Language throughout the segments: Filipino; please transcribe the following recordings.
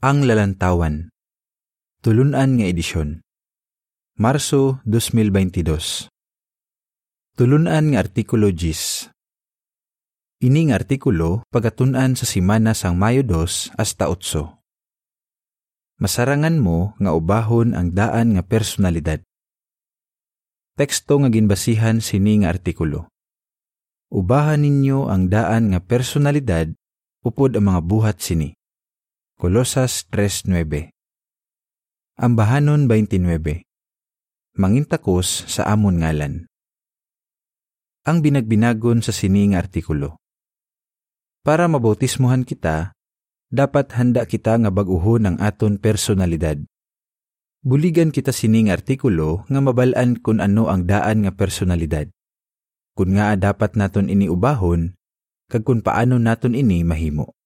Ang Lalantawan. Tulunan nga edisyon. Marso 2022 Tulunan nga artikulo 10 Ini nga artikulo pagatunan sa simana sang Mayo 2 hasta 8 Masarangan mo nga ubahon ang daan nga personalidad. Teksto nga ginbasihan sini nga artikulo. Ubahan ninyo ang daan nga personalidad upod ang mga buhat sini Kolosas 3.9 Ambahanon 29 Mangintakos sa amon ngalan Ang binagbinagon sa sining artikulo Para mabautismuhan kita, dapat handa kita nga baguhon ang aton personalidad. Buligan kita sining artikulo nga mabalaan kung ano ang daan nga personalidad. Kung nga dapat naton ini ubahon, kag kung paano naton ini mahimo.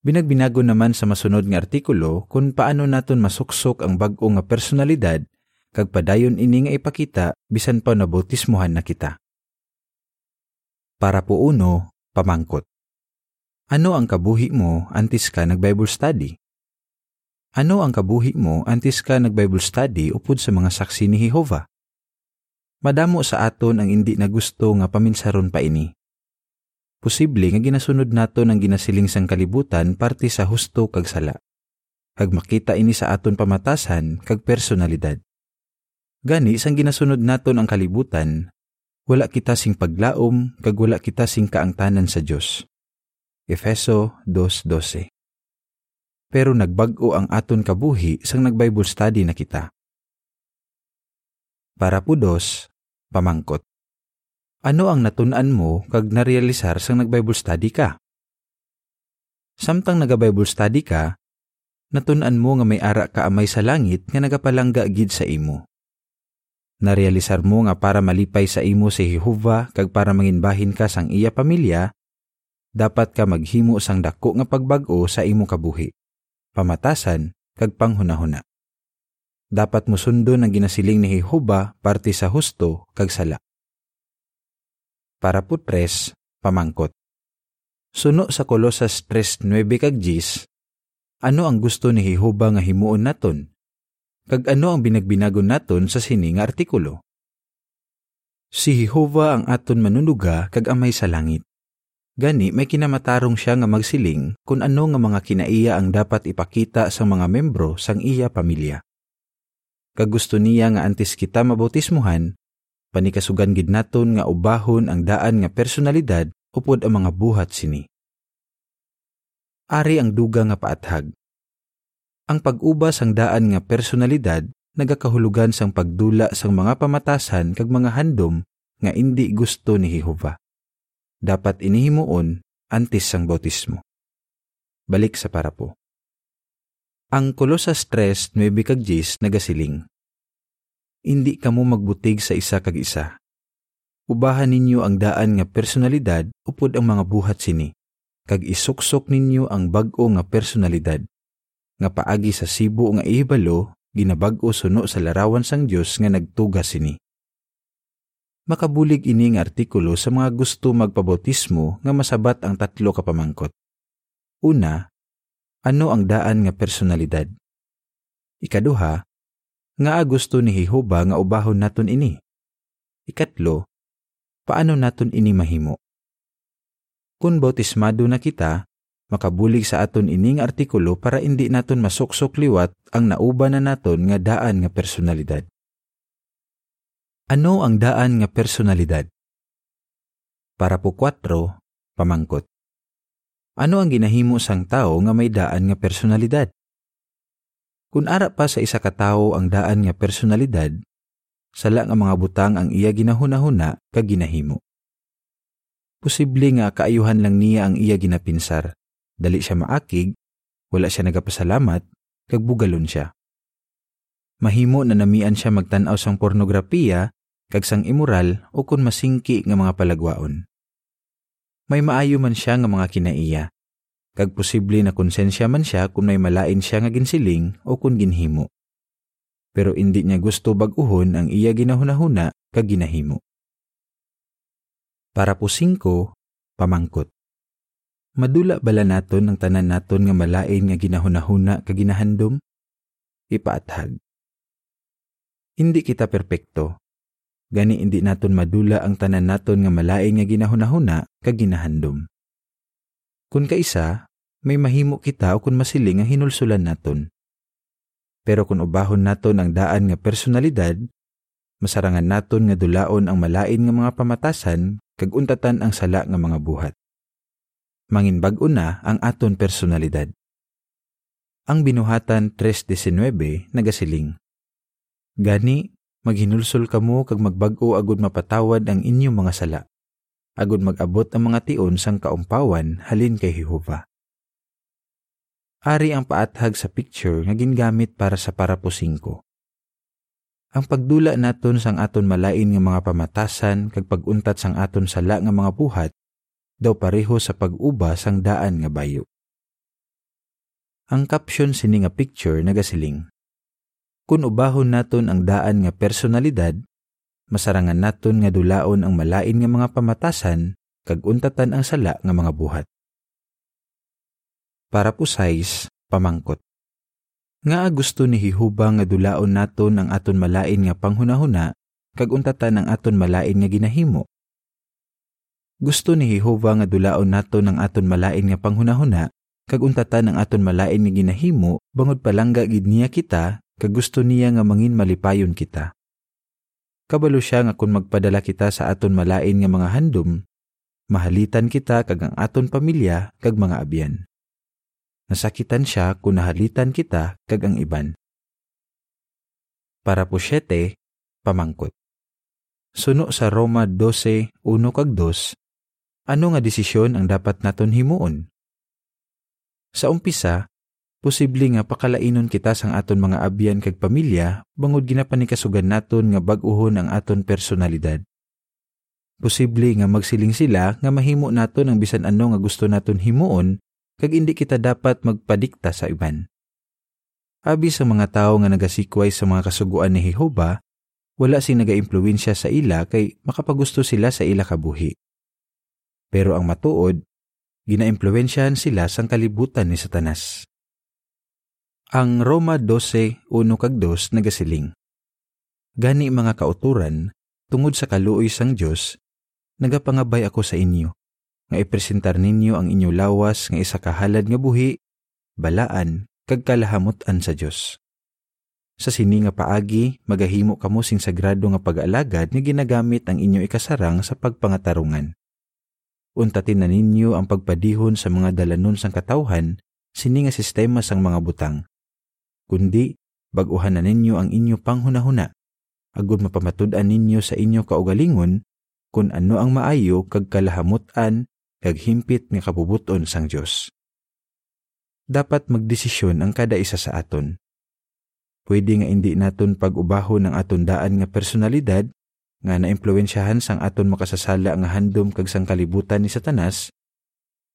Binagbinago naman sa masunod nga artikulo kung paano naton masuksok ang bag-o nga personalidad kag padayon ini nga ipakita bisan pa nabautismuhan na kita. Para po uno, pamangkot. Ano ang kabuhi mo antes ka nag-Bible study? Ano ang kabuhi mo antes ka nag-Bible study upod sa mga saksi ni Jehova? Madamo sa aton ang hindi na gusto nga paminsaron pa ini posible nga ginasunod nato ng ginasiling sang kalibutan parte sa husto kag sala. Kag makita ini sa aton pamatasan kag personalidad. Gani sang ginasunod naton ang kalibutan, wala kita sing paglaom kag wala kita sing kaangtanan sa Dios. Efeso 2:12. Pero nagbag-o ang aton kabuhi sang nag-Bible study na kita. Para po dos, pamangkot. Ano ang natunan mo kag narealisar sang nag-Bible study ka? Samtang naga-Bible study ka, natunan mo nga may ara ka amay sa langit nga nagapalangga gid sa imo. Narealisar mo nga para malipay sa imo si Jehova kag para manginbahin ka sang iya pamilya, dapat ka maghimo sang dako nga pagbag-o sa imo kabuhi. Pamatasan kag panghunahuna. Dapat mo sundo ang ginasiling ni Jehova parte sa husto kag sala para putres, pamangkot. Suno sa Kolosas 3.9 kag ano ang gusto ni Jehova nga himuon naton? Kag ano ang binagbinagon naton sa sining artikulo? Si Jehova ang aton manunuga kag amay sa langit. Gani may kinamatarong siya nga magsiling kung ano nga mga kinaiya ang dapat ipakita sa mga membro sang iya pamilya. Kag gusto niya nga antes kita mabautismuhan, panikasugan gid naton nga ubahon ang daan nga personalidad upod ang mga buhat sini. Ari ang duga nga paathag. Ang pag-uba sang daan nga personalidad nagakahulugan sang pagdula sang mga pamatasan kag mga handom nga indi gusto ni Jehova. Dapat inihimuon antes sang bautismo. Balik sa parapo. Ang Kolosas 3, 9 kag 10 nagasiling hindi kamo magbutig sa isa kag isa. Ubahan ninyo ang daan nga personalidad upod ang mga buhat sini, kag isuksok ninyo ang bag-o nga personalidad. Nga paagi sa sibo nga ihibalo, ginabag-o suno sa larawan sang Dios nga nagtuga sini. Makabulig ini nga artikulo sa mga gusto magpabautismo nga masabat ang tatlo ka pamangkot. Una, ano ang daan nga personalidad? Ikaduha, nga gusto ni Jehova nga ubahon naton ini. Ikatlo, paano naton ini mahimo? Kung bautismado na kita, makabulig sa aton ining artikulo para hindi naton masuksok liwat ang nauba na naton nga daan nga personalidad. Ano ang daan nga personalidad? Para po 4, pamangkot. Ano ang ginahimo sang tao nga may daan nga personalidad? Kung ara pa sa isa ka tawo ang daan nga personalidad, sala nga mga butang ang iya ginahuna-huna kag ginahimo. Posible nga kaayuhan lang niya ang iya ginapinsar, dali siya maakig, wala siya nagapasalamat, kag bugalon siya. Mahimo na namian siya magtanaw sang pornografiya kag sang immoral o kun masingki nga mga palagwaon. May maayo man siya nga mga kinaiya, kag posible na konsensya man siya kung may malain siya nga ginsiling o kung ginhimo. Pero hindi niya gusto bag-uhon ang iya ginahunahuna kag ginahimo. Para po singko, pamangkot. Madula bala naton ang tanan naton nga malain nga ginahunahuna kag ginahandom? Ipaathag. Hindi kita perpekto. Gani hindi naton madula ang tanan naton nga malain nga ginahunahuna kag ginahandom. Kung kaisa, may mahimo kita o kung masiling ang hinulsulan naton. Pero kung ubahon naton ang daan nga personalidad, masarangan naton nga dulaon ang malain nga mga pamatasan kag untatan ang sala nga mga buhat mangin bag-o na ang aton personalidad. Ang binuhatan 3.19 nagasiling. Gani, maghinulsol kamo kag magbag-o agud mapatawad ang inyong mga sala. Agud mag-abot ang mga tion sang kaumpawan halin kay Jehova. Ari ang paathag sa picture nga gingamit para sa parapusing ko. Ang pagdula naton sang aton malain nga mga pamatasan kag paguntat sang aton sala nga mga buhat daw pareho sa pag-uba sang daan nga bayo. Ang caption sini nga picture nagasiling. Kung ubahon naton ang daan nga personalidad, masarangan naton nga dulaon ang malain nga mga pamatasan kag untatan ang sala nga mga buhat. Para po size, pamangkot. Nga gusto ni Hihuba nga dulaon naton ang aton malain nga panghunahuna kag untatan ang aton malain nga ginahimo gusto ni Jehova nga dulaon nato ng aton malain nga panghunahuna kag untatan ang aton malain nga ginahimo bangod palangga gid niya kita kag gusto niya nga mangin malipayon kita. Kabalo siya nga kung magpadala kita sa aton malain nga mga handom, mahalitan kita kag ang aton pamilya kag mga abyan. Nasakitan siya kung nahalitan kita kag ang iban. Para po siyete, pamangkot. Suno sa Roma 12, 1 kag 2, ano nga desisyon ang dapat naton himuon? Sa umpisa, posible nga pakalainon kita sang aton mga abyan kag pamilya bangod ginapanikasugan naton nga bag-uhon ang aton personalidad. Posible nga magsiling sila nga mahimo naton ang bisan ano nga gusto naton himuon kag indi kita dapat magpadikta sa iban. Abi sa mga tao nga nagasikway sa mga kasuguan ni Jehova, wala sing nagaimpluwensya sa ila kay makapagusto sila sa ila kabuhi. Pero ang matuod, ginaimpluensyahan sila sang kalibutan ni Satanas. Ang Roma 12, 1 kag 2 nagasiling. Gani mga kauturan, tungod sa kaluoy sang Dios, nagapangabay ako sa inyo, nga ipresentar ninyo ang inyo lawas nga isa kahalad nga buhi, balaan, kag kalahamutan sa Dios. Sa sini nga paagi, magahimo kamo sing sagrado nga pag-alagad nga ginagamit ang inyo ikasarang sa pagpangatarungan untatin na ninyo ang pagpadihon sa mga dalanon sang katawhan, sini nga sistema sang mga butang. Kundi, baguhan na ninyo ang inyo panghunahuna, agud mapamatud-an ninyo sa inyo kaugalingon, kung ano ang maayo kag kalahamutan kag himpit nga kabubuton sang Dios. Dapat magdesisyon ang kada isa sa aton. Pwede nga hindi naton pag-ubahon ang aton daan nga personalidad nga naimpluwensyahan sang aton makasasala nga handom kag sang kalibutan ni Satanas,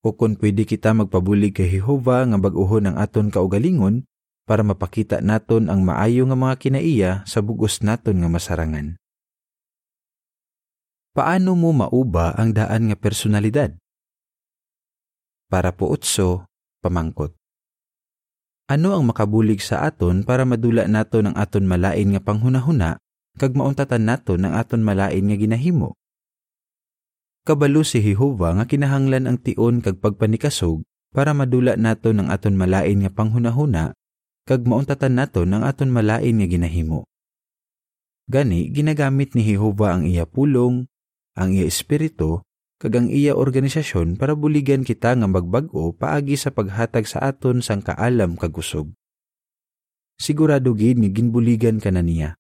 o kung pwede kita magpabulig kay Jehova nga bag-uhon ang aton kaugalingon para mapakita naton ang maayo nga mga kinaiya sa bugos naton nga masarangan. Paano mo mauba ang daan nga personalidad? Para po utso, pamangkot. Ano ang makabulig sa aton para madula naton ang aton malain nga panghunahuna kag mauntatan nato ng aton malain nga ginahimo. Kabalo si Jehova nga kinahanglan ang tion kag pagpanikasog para madula nato ng aton malain nga panghunahuna kag mauntatan nato ng aton malain nga ginahimo. Gani ginagamit ni Jehova ang iya pulong, ang iya espiritu kag ang iya organisasyon para buligan kita nga magbag-o paagi sa paghatag sa aton sang kaalam kag usog. Sigurado gid nga ginbuligan ka na niya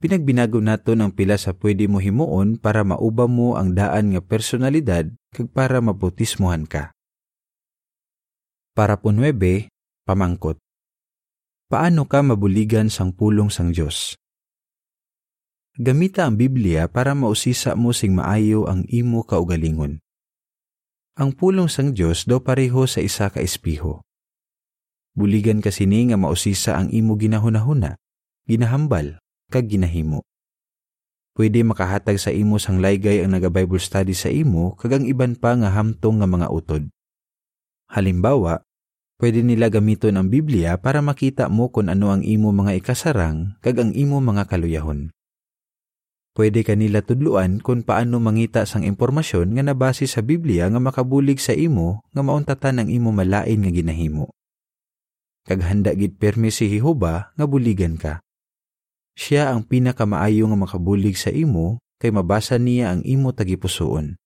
Pinagbinago nato ang pila sa pwede mo himuon para mauba mo ang daan nga personalidad kag para mabutismohan ka. Para po 9, pamangkot. Paano ka mabuligan sang pulong sang Dios? Gamita ang Biblia para mausisa mo sing maayo ang imo kaugalingon. Ang pulong sang Dios daw pareho sa isa ka espiho. Buligan kasi ni nga mausisa ang imo ginahunahuna, ginahambal, kag ginahimo. pwede makahatag sa imo sang laygay ang naga-Bible study sa imo kag ang iban pa nga hamtong nga mga utod. Halimbawa, pwede nila gamiton ang Biblia para makita mo kung ano ang imo mga ikasarang kag ang imo mga kaluyahon. Pwede kanila tudluan kung paano mangita sang impormasyon nga nabase sa Biblia nga makabulig sa imo nga mauntatan ang imo malain nga ginahimo. Kag handa gid permi si Jehova nga buligan ka. Siya ang pinakamaayo nga makabulig sa imo kay mabasa niya ang imo tagipusoon.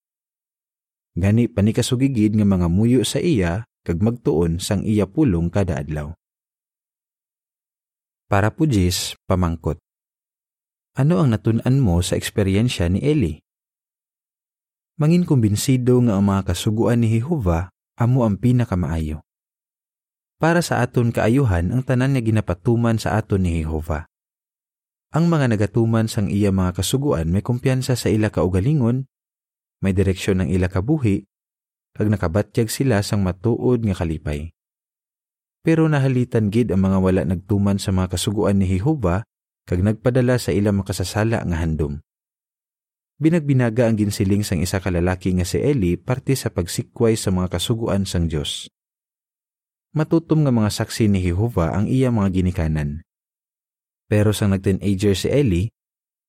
Gani panikasugigid nga mga muyo sa iya kag magtuon sang iya pulong kada adlaw. Para pujis, pamangkot. Ano ang natunan mo sa eksperyensya ni Eli? Mangin kumbinsido nga ang mga kasuguan ni Jehova amo ang pinakamaayo. Para sa aton kaayuhan ang tanan nga ginapatuman sa aton ni Jehova. Ang mga nagatuman sang iya mga kasuguan may kumpiyansa sa ila kaugalingon, may direksyon ng ila kabuhi, kag nakabatyag sila sang matuod nga kalipay. Pero nahalitan gid ang mga wala nagtuman sa mga kasuguan ni Jehova kag nagpadala sa ilang makasasala nga handom. Binagbinaga ang ginsiling sang isa ka lalaki nga si Eli parte sa pagsikway sa mga kasuguan sang Dios. Matutom nga mga saksi ni Jehova ang iya mga ginikanan. Pero sang nag-teenager si Eli,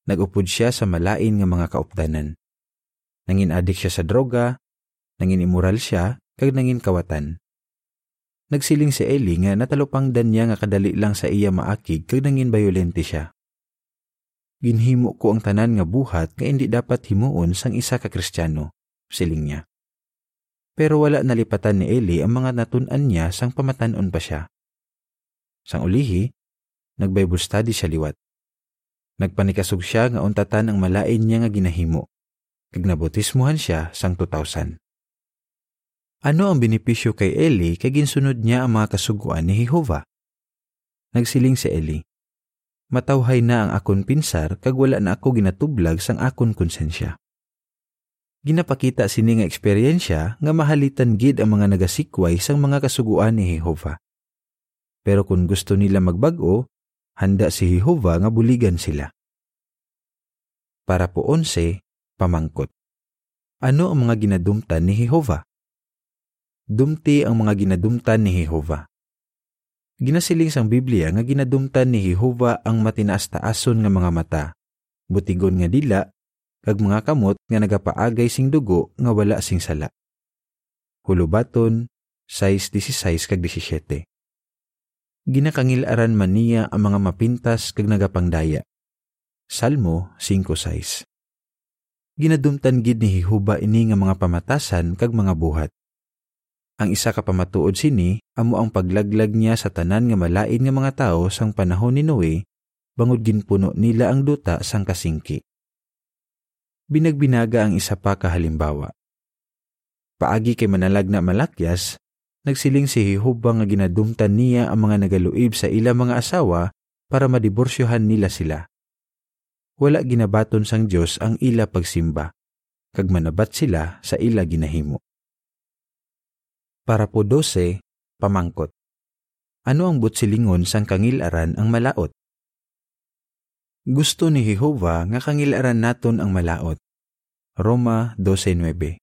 nagupod siya sa malain nga mga kaupdanan. Nangin adik siya sa droga, nangin immoral siya, kag nangin kawatan. Nagsiling si Eli nga natalupangdan niya nga kadali lang sa iya maakig kag nangin bayolente siya. Ginhimo ko ang tanan nga buhat nga hindi dapat himuon sang isa ka Kristiyano, siling niya. Pero wala nalipatan ni Eli ang mga natun-an niya sang pamatanon pa siya. Sang ulihi, nag-Bible study siya liwat. Nagpanikasog siya nga untatan ang malain niya nga ginahimo. Kag nabotismuhan siya sang 2000. Ano ang benepisyo kay Eli kay ginsunod niya ang mga kasuguan ni Jehova? Nagsiling si Eli, Matawhay na ang akon pinsar kag wala na ako ginatublag sang akon konsensya. Ginapakita sini nga eksperyensya nga mahalitan gid ang mga nagasikway sang mga kasuguan ni Jehova. Pero kung gusto nila magbago, handa si Jehova nga buligan sila. Para po onse, pamangkot. Ano ang mga ginadumtan ni Jehova? Dumti ang mga ginadumtan ni Jehova. Ginasiling sang Biblia nga ginadumtan ni Jehova ang matinaas-taason nga mga mata, butigon nga dila, kag mga kamot nga nagapaagay sing dugo nga wala sing sala. Hulubaton 6:16 kag 17. Ginakangilaran man niya ang mga mapintas kag nagapangdaya. Salmo 5:6. Ginadumtan gid ni Jehova ini nga mga pamatasan kag mga buhat. Ang isa ka pamatuod sini amo ang paglaglag niya sa tanan nga malain nga mga tao sang panahon ni Noe bangod ginpuno nila ang duta sang kasingki. Binagbinaga ang isa pa ka halimbawa. Paagi kay manalag na malakyas, nagsiling si Jehova nga ginadumtan niya ang mga nagaluib sa ila mga asawa para madiborsyohan nila sila. Wala ginabaton sang Dios ang ila pagsimba, kag manabat sila sa ila ginahimo. Para po 12, pamangkot. Ano ang butsilingon sang kangilaran ang malaot? Gusto ni Jehova nga kangilaran naton ang malaot. Roma 12.9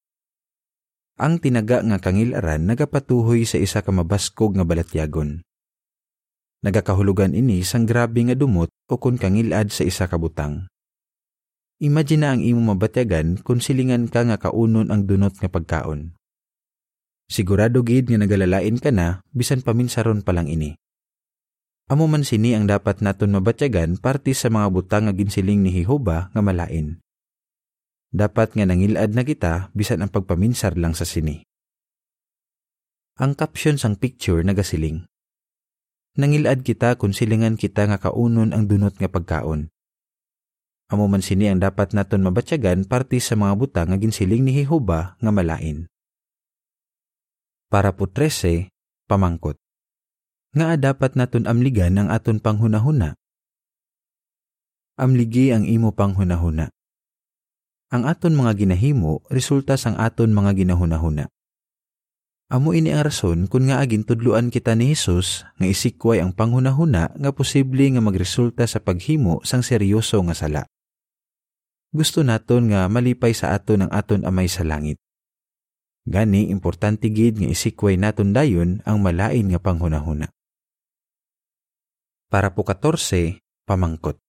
Ang tinaga nga kangilaran nagapatuhoy sa isa ka mabaskog nga balatyagon. Nagakahulugan ini sang grabe nga dumot o kun kangilad sa isa ka butang. Imagine ang imo mabatyagan kung silingan ka nga kaunon ang dunot nga pagkaon. Sigurado gid nga nagalalain ka na bisan paminsaron pa lang ini. Amo man sini ang dapat naton mabatyagan parte sa mga butang nga ginsiling ni Jehova nga malain. Dapat nga nangilad na kita bisan ang pagpaminsar lang sa sini. Ang caption sang picture nagasiling. Nangilad kita kung silingan kita nga kaunon ang dunot nga pagkaon. Amo man sini ang dapat naton mabatyagan parte sa mga butang nga ginsiling ni Jehova nga malain para po 13, pamangkot. Nga dapat naton amligan ang aton panghunahuna. Amligi ang imo panghunahuna. Ang aton mga ginahimo resulta sang aton mga ginahunahuna. Amo ini ang rason kung nga agin tudluan kita ni Hesus nga isikway ang panghunahuna nga posible nga magresulta sa paghimo sang seryoso nga sala. Gusto naton nga malipay sa aton ang aton amay sa langit. Gani importante gid nga isikway naton dayon ang malain nga panghunahuna. Para po 14, pamangkot.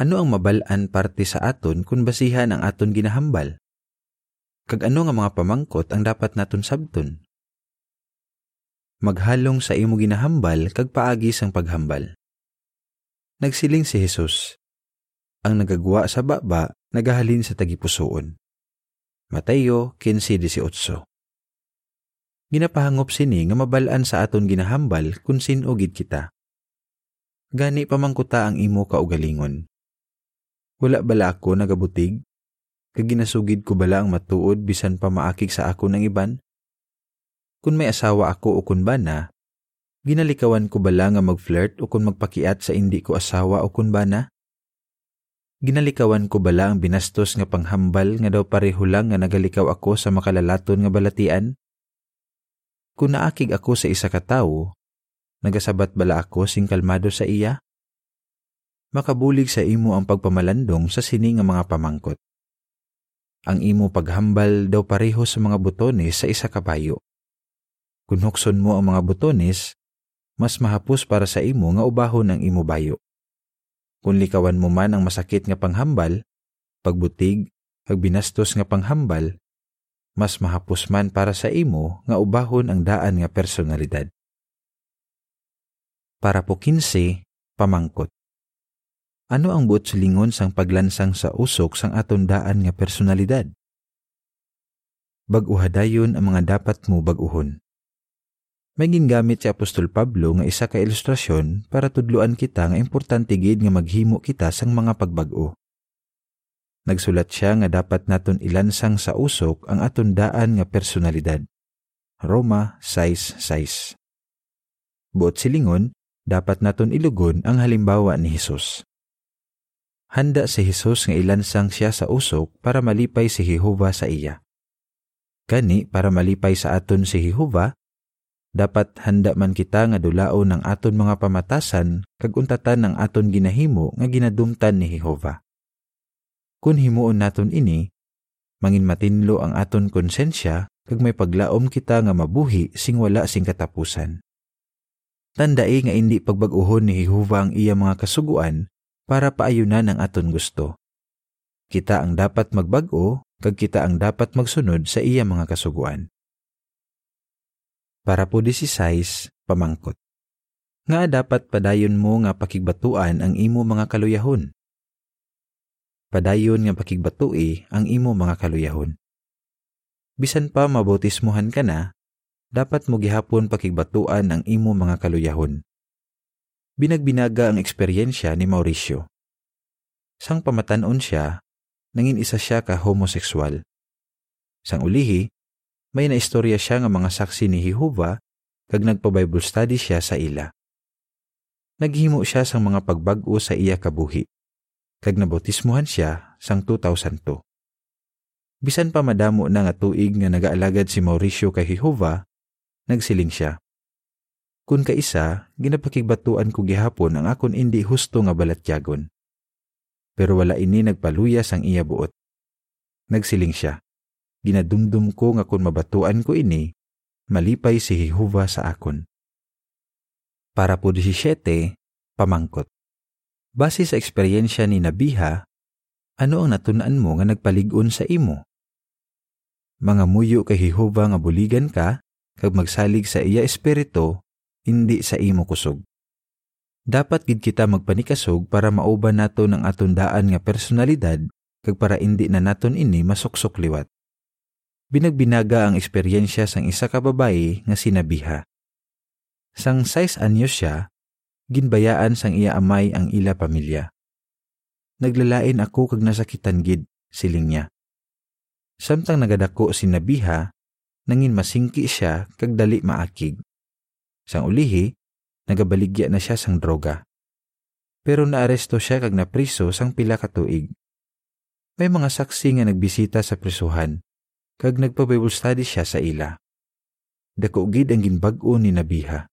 Ano ang mabalaan parte sa aton kung basihan ang aton ginahambal? Kag ano nga mga pamangkot ang dapat naton sabton? Maghalong sa imo ginahambal kag paagi sang paghambal. Nagsiling si Jesus, ang nagagwa sa baba nagahalin sa tagipusoon. Mateo 15.18 Ginapahangop sini nga mabalaan sa aton ginahambal kung sinugid kita. Gani pamangkuta ang imo kaugalingon. Wala bala ako nagabutig? Kag ginasugid ko bala ang matuod bisan pa maakig sa ako ng iban? Kung may asawa ako o kun bana, ginalikawan ko bala nga mag-flirt o kung magpakiat sa hindi ko asawa o kun bana? Ginalikawan ko bala ang binastos nga panghambal nga daw pareho lang nga nagalikaw ako sa makalalaton nga balatian? Kung naakig ako sa isa ka tawo, nagasabat bala ako sing kalmado sa iya? Makabulig sa imo ang pagpamalandong sa sini nga mga pamangkot. Ang imo paghambal daw pareho sa mga butones sa isa ka bayo. Kung hukson mo ang mga butones, mas mahapos para sa imo nga ubahon ang imo bayo. Kung likawan mo man ang masakit nga panghambal, pagbutig, kag binastos nga panghambal, mas mahapos man para sa imo nga ubahon ang daan nga personalidad. Para po 15, pamangkot. Ano ang buot silingon sang paglansang sa usok sang aton daan nga personalidad? Baguhadayon ang mga dapat mo baguhon. May gingamit si Apostol Pablo nga isa ka ilustrasyon para tudluan kita nga importante gid nga maghimo kita sang mga pagbago. Nagsulat siya nga dapat naton ilansang sa usok ang aton daan nga personalidad. Roma 6.6 Buot silingon, dapat naton ilugon ang halimbawa ni Hesus. Handa si Hesus nga ilansang siya sa usok para malipay si Jehova sa iya. Kani para malipay sa aton si Jehova, dapat handa man kita nga dulaon ng aton mga pamatasan kag untatan ng aton ginahimo nga ginadumtan ni Jehova. Kung himuon naton ini, mangin matinlo ang aton konsensya kag may paglaom kita nga mabuhi sing wala sing katapusan. Tandai nga indi pagbag-uhon ni Jehova ang iya mga kasuguan para paayunan ang aton gusto. Kita ang dapat magbag-o kag kita ang dapat magsunod sa iya mga kasuguan. Para po 16, pamangkot. Nga dapat padayon mo nga pakigbatuan ang imo mga kaluyahon. Padayon nga pakigbatui ang imo mga kaluyahon. Bisan pa mabautismuhan ka na, dapat mo gihapon pakigbatuan ang imo mga kaluyahon. Binagbinaga ang eksperyensya ni Mauricio. Sang pamatanon siya, nangin isa siya ka homoseksual. Sang ulihi, may naistorya siya nga mga saksi ni Jehova kag nagpa-Bible study siya sa ila. Naghimo siya sang mga pagbag-o sa iya kabuhi, kag nabautismuhan siya sang 2002. Bisan pa madamo na nga tuig nga nagaalagad si Mauricio kay Jehova, nagsiling siya. Kun kaisa, ginapakigbatuan ko gihapon ang akon indi husto nga balatyagon. Pero wala ini nagpaluya sang iya buot. Nagsiling siya ginadumdum ko nga kung mabatuan ko ini, malipay si Jehova sa akon. Para po 17, pamangkot. Base sa eksperyensya ni Nabiha, ano ang natunan mo nga nagpaligon sa imo? Mga muyo kay Jehova nga buligan ka, kag magsalig sa iya espiritu, hindi sa imo kusog. Dapat gid kita magpanikasog para mauban nato ng aton daan nga personalidad kag para indi na naton ini masuksok liwat binagbinaga ang eksperyensya sang isa ka babae nga sinabiha. Sang 6 anyos siya, ginbayaan sang iya amay ang ila pamilya. Naglalain ako kag nasakitan gid, siling niya. Samtang nagadako si Nabiha, nangin masingki siya kag dali maakig. Sang ulihi, nagabaligya na siya sang droga. Pero naaresto siya kag napriso sang pila ka tuig. May mga saksi nga nagbisita sa prisuhan kag nagpa-Bible study siya sa ila. Dako gid ang ginbag-o ni Nabiha.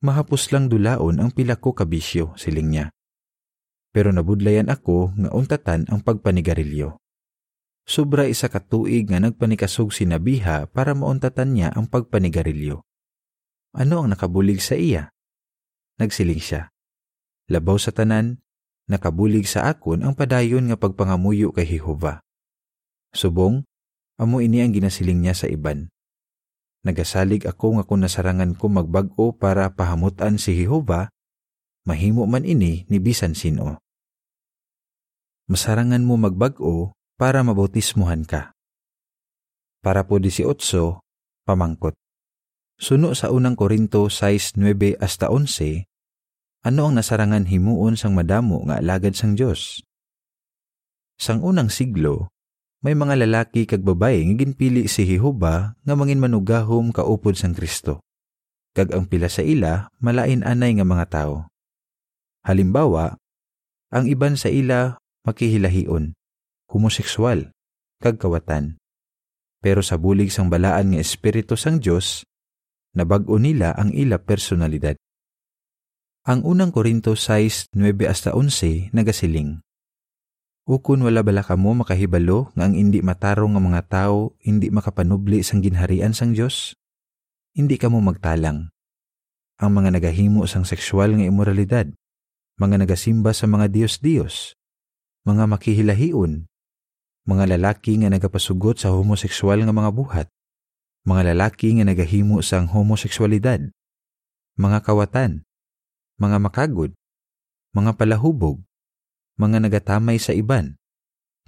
Mahapos lang dulaon ang pila ko kabisyo, siling niya. Pero nabudlayan ako nga untatan ang pagpanigarilyo. Sobra isa ka tuig nga nagpanikasog si Nabiha para mauntatan niya ang pagpanigarilyo. Ano ang nakabulig sa iya? Nagsiling siya. Labaw sa tanan, nakabulig sa akon ang padayon nga pagpangamuyo kay Jehova. Subong, amo ini ang ginasiling niya sa iban. Nagasalig ako nga kung nasarangan ko magbag-o para pahamutan si Jehova, mahimo man ini ni bisan sino. Masarangan mo magbag-o para mabautismuhan ka. Para po 18, pamangkot. Suno sa unang Korinto 6:9 hasta 11, ano ang nasarangan himuon sang madamo nga alagad sang Dios? Sang unang siglo, may mga lalaki kag babae nga ginpili si Jehova nga mangin manugahom kaupod sang Kristo. Kag ang pila sa ila malain anay nga mga tao. Halimbawa, ang iban sa ila makihilahion, homoseksual, kag kawatan. Pero sa bulig sang balaan nga espiritu sang Dios, nabag-o nila ang ila personalidad. Ang unang Korinto 6:9 hasta 11 nagasiling. Ukon wala bala kamo makahibalo nga ang hindi matarong nga mga tao hindi makapanubli sang ginharian sang Dios? Hindi kamo magtalang. Ang mga nagahimo sang sexual nga imoralidad, mga nagasimba sa mga Dios-Dios, mga makihilahion, mga lalaki nga nagapasugot sa homoseksual nga mga buhat, mga lalaki nga nagahimo sang homoseksualidad, mga kawatan, mga makagod, mga palahubog, mga nagatamay sa iban,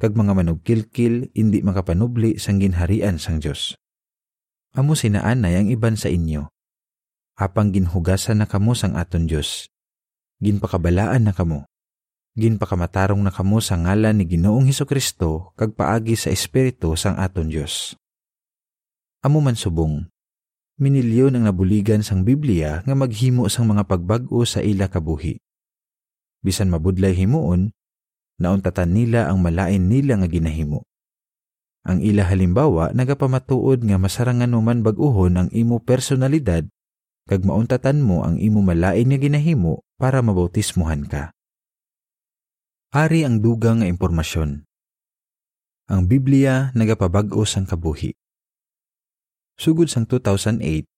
kag mga manugkilkil hindi makapanubli sang ginharian sang Dios. Amo sinaanay ang iban sa inyo. Apang ginhugasan na kamo sang aton Dios ginpakabalaan na kamo. Ginpakamatarong na kamo sa ngalan ni Ginoong Heso Kristo kag paagi sa Espiritu sang aton Dios. Amo man subong, minilyon ang nabuligan sang Biblia nga maghimo sang mga pagbag-o sa ila kabuhi. Bisan mabudlay himuon, nauntatan nila ang malain nila nga ginahimo. Ang ila halimbawa nagapamatuod nga masarangan man bag-uhon ang imo personalidad kag mauntatan mo ang imo malain nga ginahimo para mabautismuhan ka. Ari ang dugang nga impormasyon. Ang Biblia nagapabag-o sang kabuhi. Sugod sang 2008,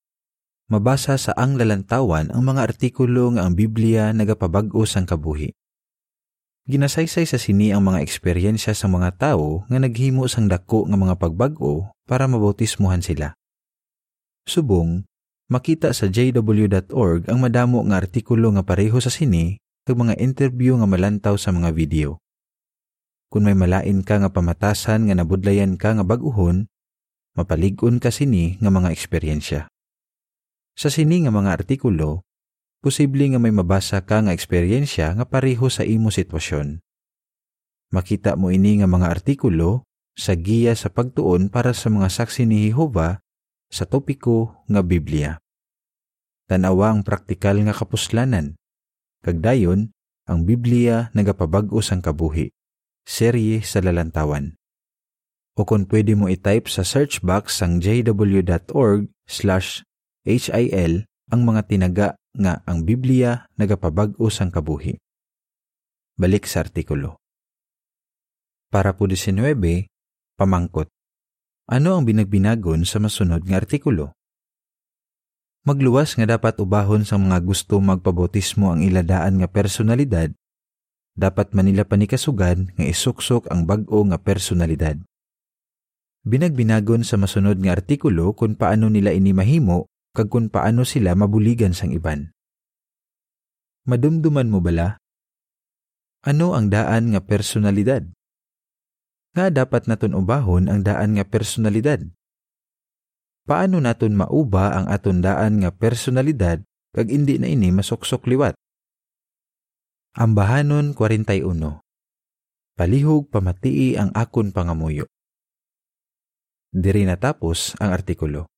mabasa sa ang lalantawan ang mga artikulo nga ang Biblia nagapabag-o sang kabuhi. Ginasaysay sa sini ang mga eksperyensya sa mga tao nga naghimo sang dako nga mga pagbag-o para mabautismuhan sila. Subong, makita sa jw.org ang madamo nga artikulo nga pareho sa sini kag mga interview nga malantaw sa mga video. Kung may malain ka nga pamatasan nga nabudlayan ka nga bag-uhon, mapalig-on ka sini nga mga eksperyensya. Sa sini nga mga artikulo, posible nga may mabasa ka nga eksperyensya nga pareho sa imo sitwasyon. Makita mo ini nga mga artikulo sa giya sa pagtuon para sa mga saksi ni Jehova sa topiko nga Biblia. Tanawa ang praktikal nga kapuslanan Kag dayon, ang Biblia nagapabag-o sang kabuhi. Serye sa lalantawan. O kung pwede mo i-type sa search box sang jw.org slash HIL ang mga tinaga nga ang Biblia nagapabag-o sang kabuhi. Balik sa artikulo. Para po 19, pamangkot. Ano ang binagbinagon sa masunod nga artikulo? Magluwas nga dapat ubahon sa mga gusto magpabotismo ang iladaan nga personalidad, dapat manila panikasugan nga isuksok ang bag-o nga personalidad. Binagbinagon sa masunod nga artikulo kung paano nila ini mahimo kag kung paano sila mabuligan sang iban. Madumduman mo bala? Ano ang daan nga personalidad? Nga dapat naton ubahon ang daan nga personalidad? paano naton mauba ang atundaan nga personalidad kag indi na ini masuksok liwat. Ambahanon 41 Palihog pamatii ang akon pangamuyo. Diri natapos ang artikulo.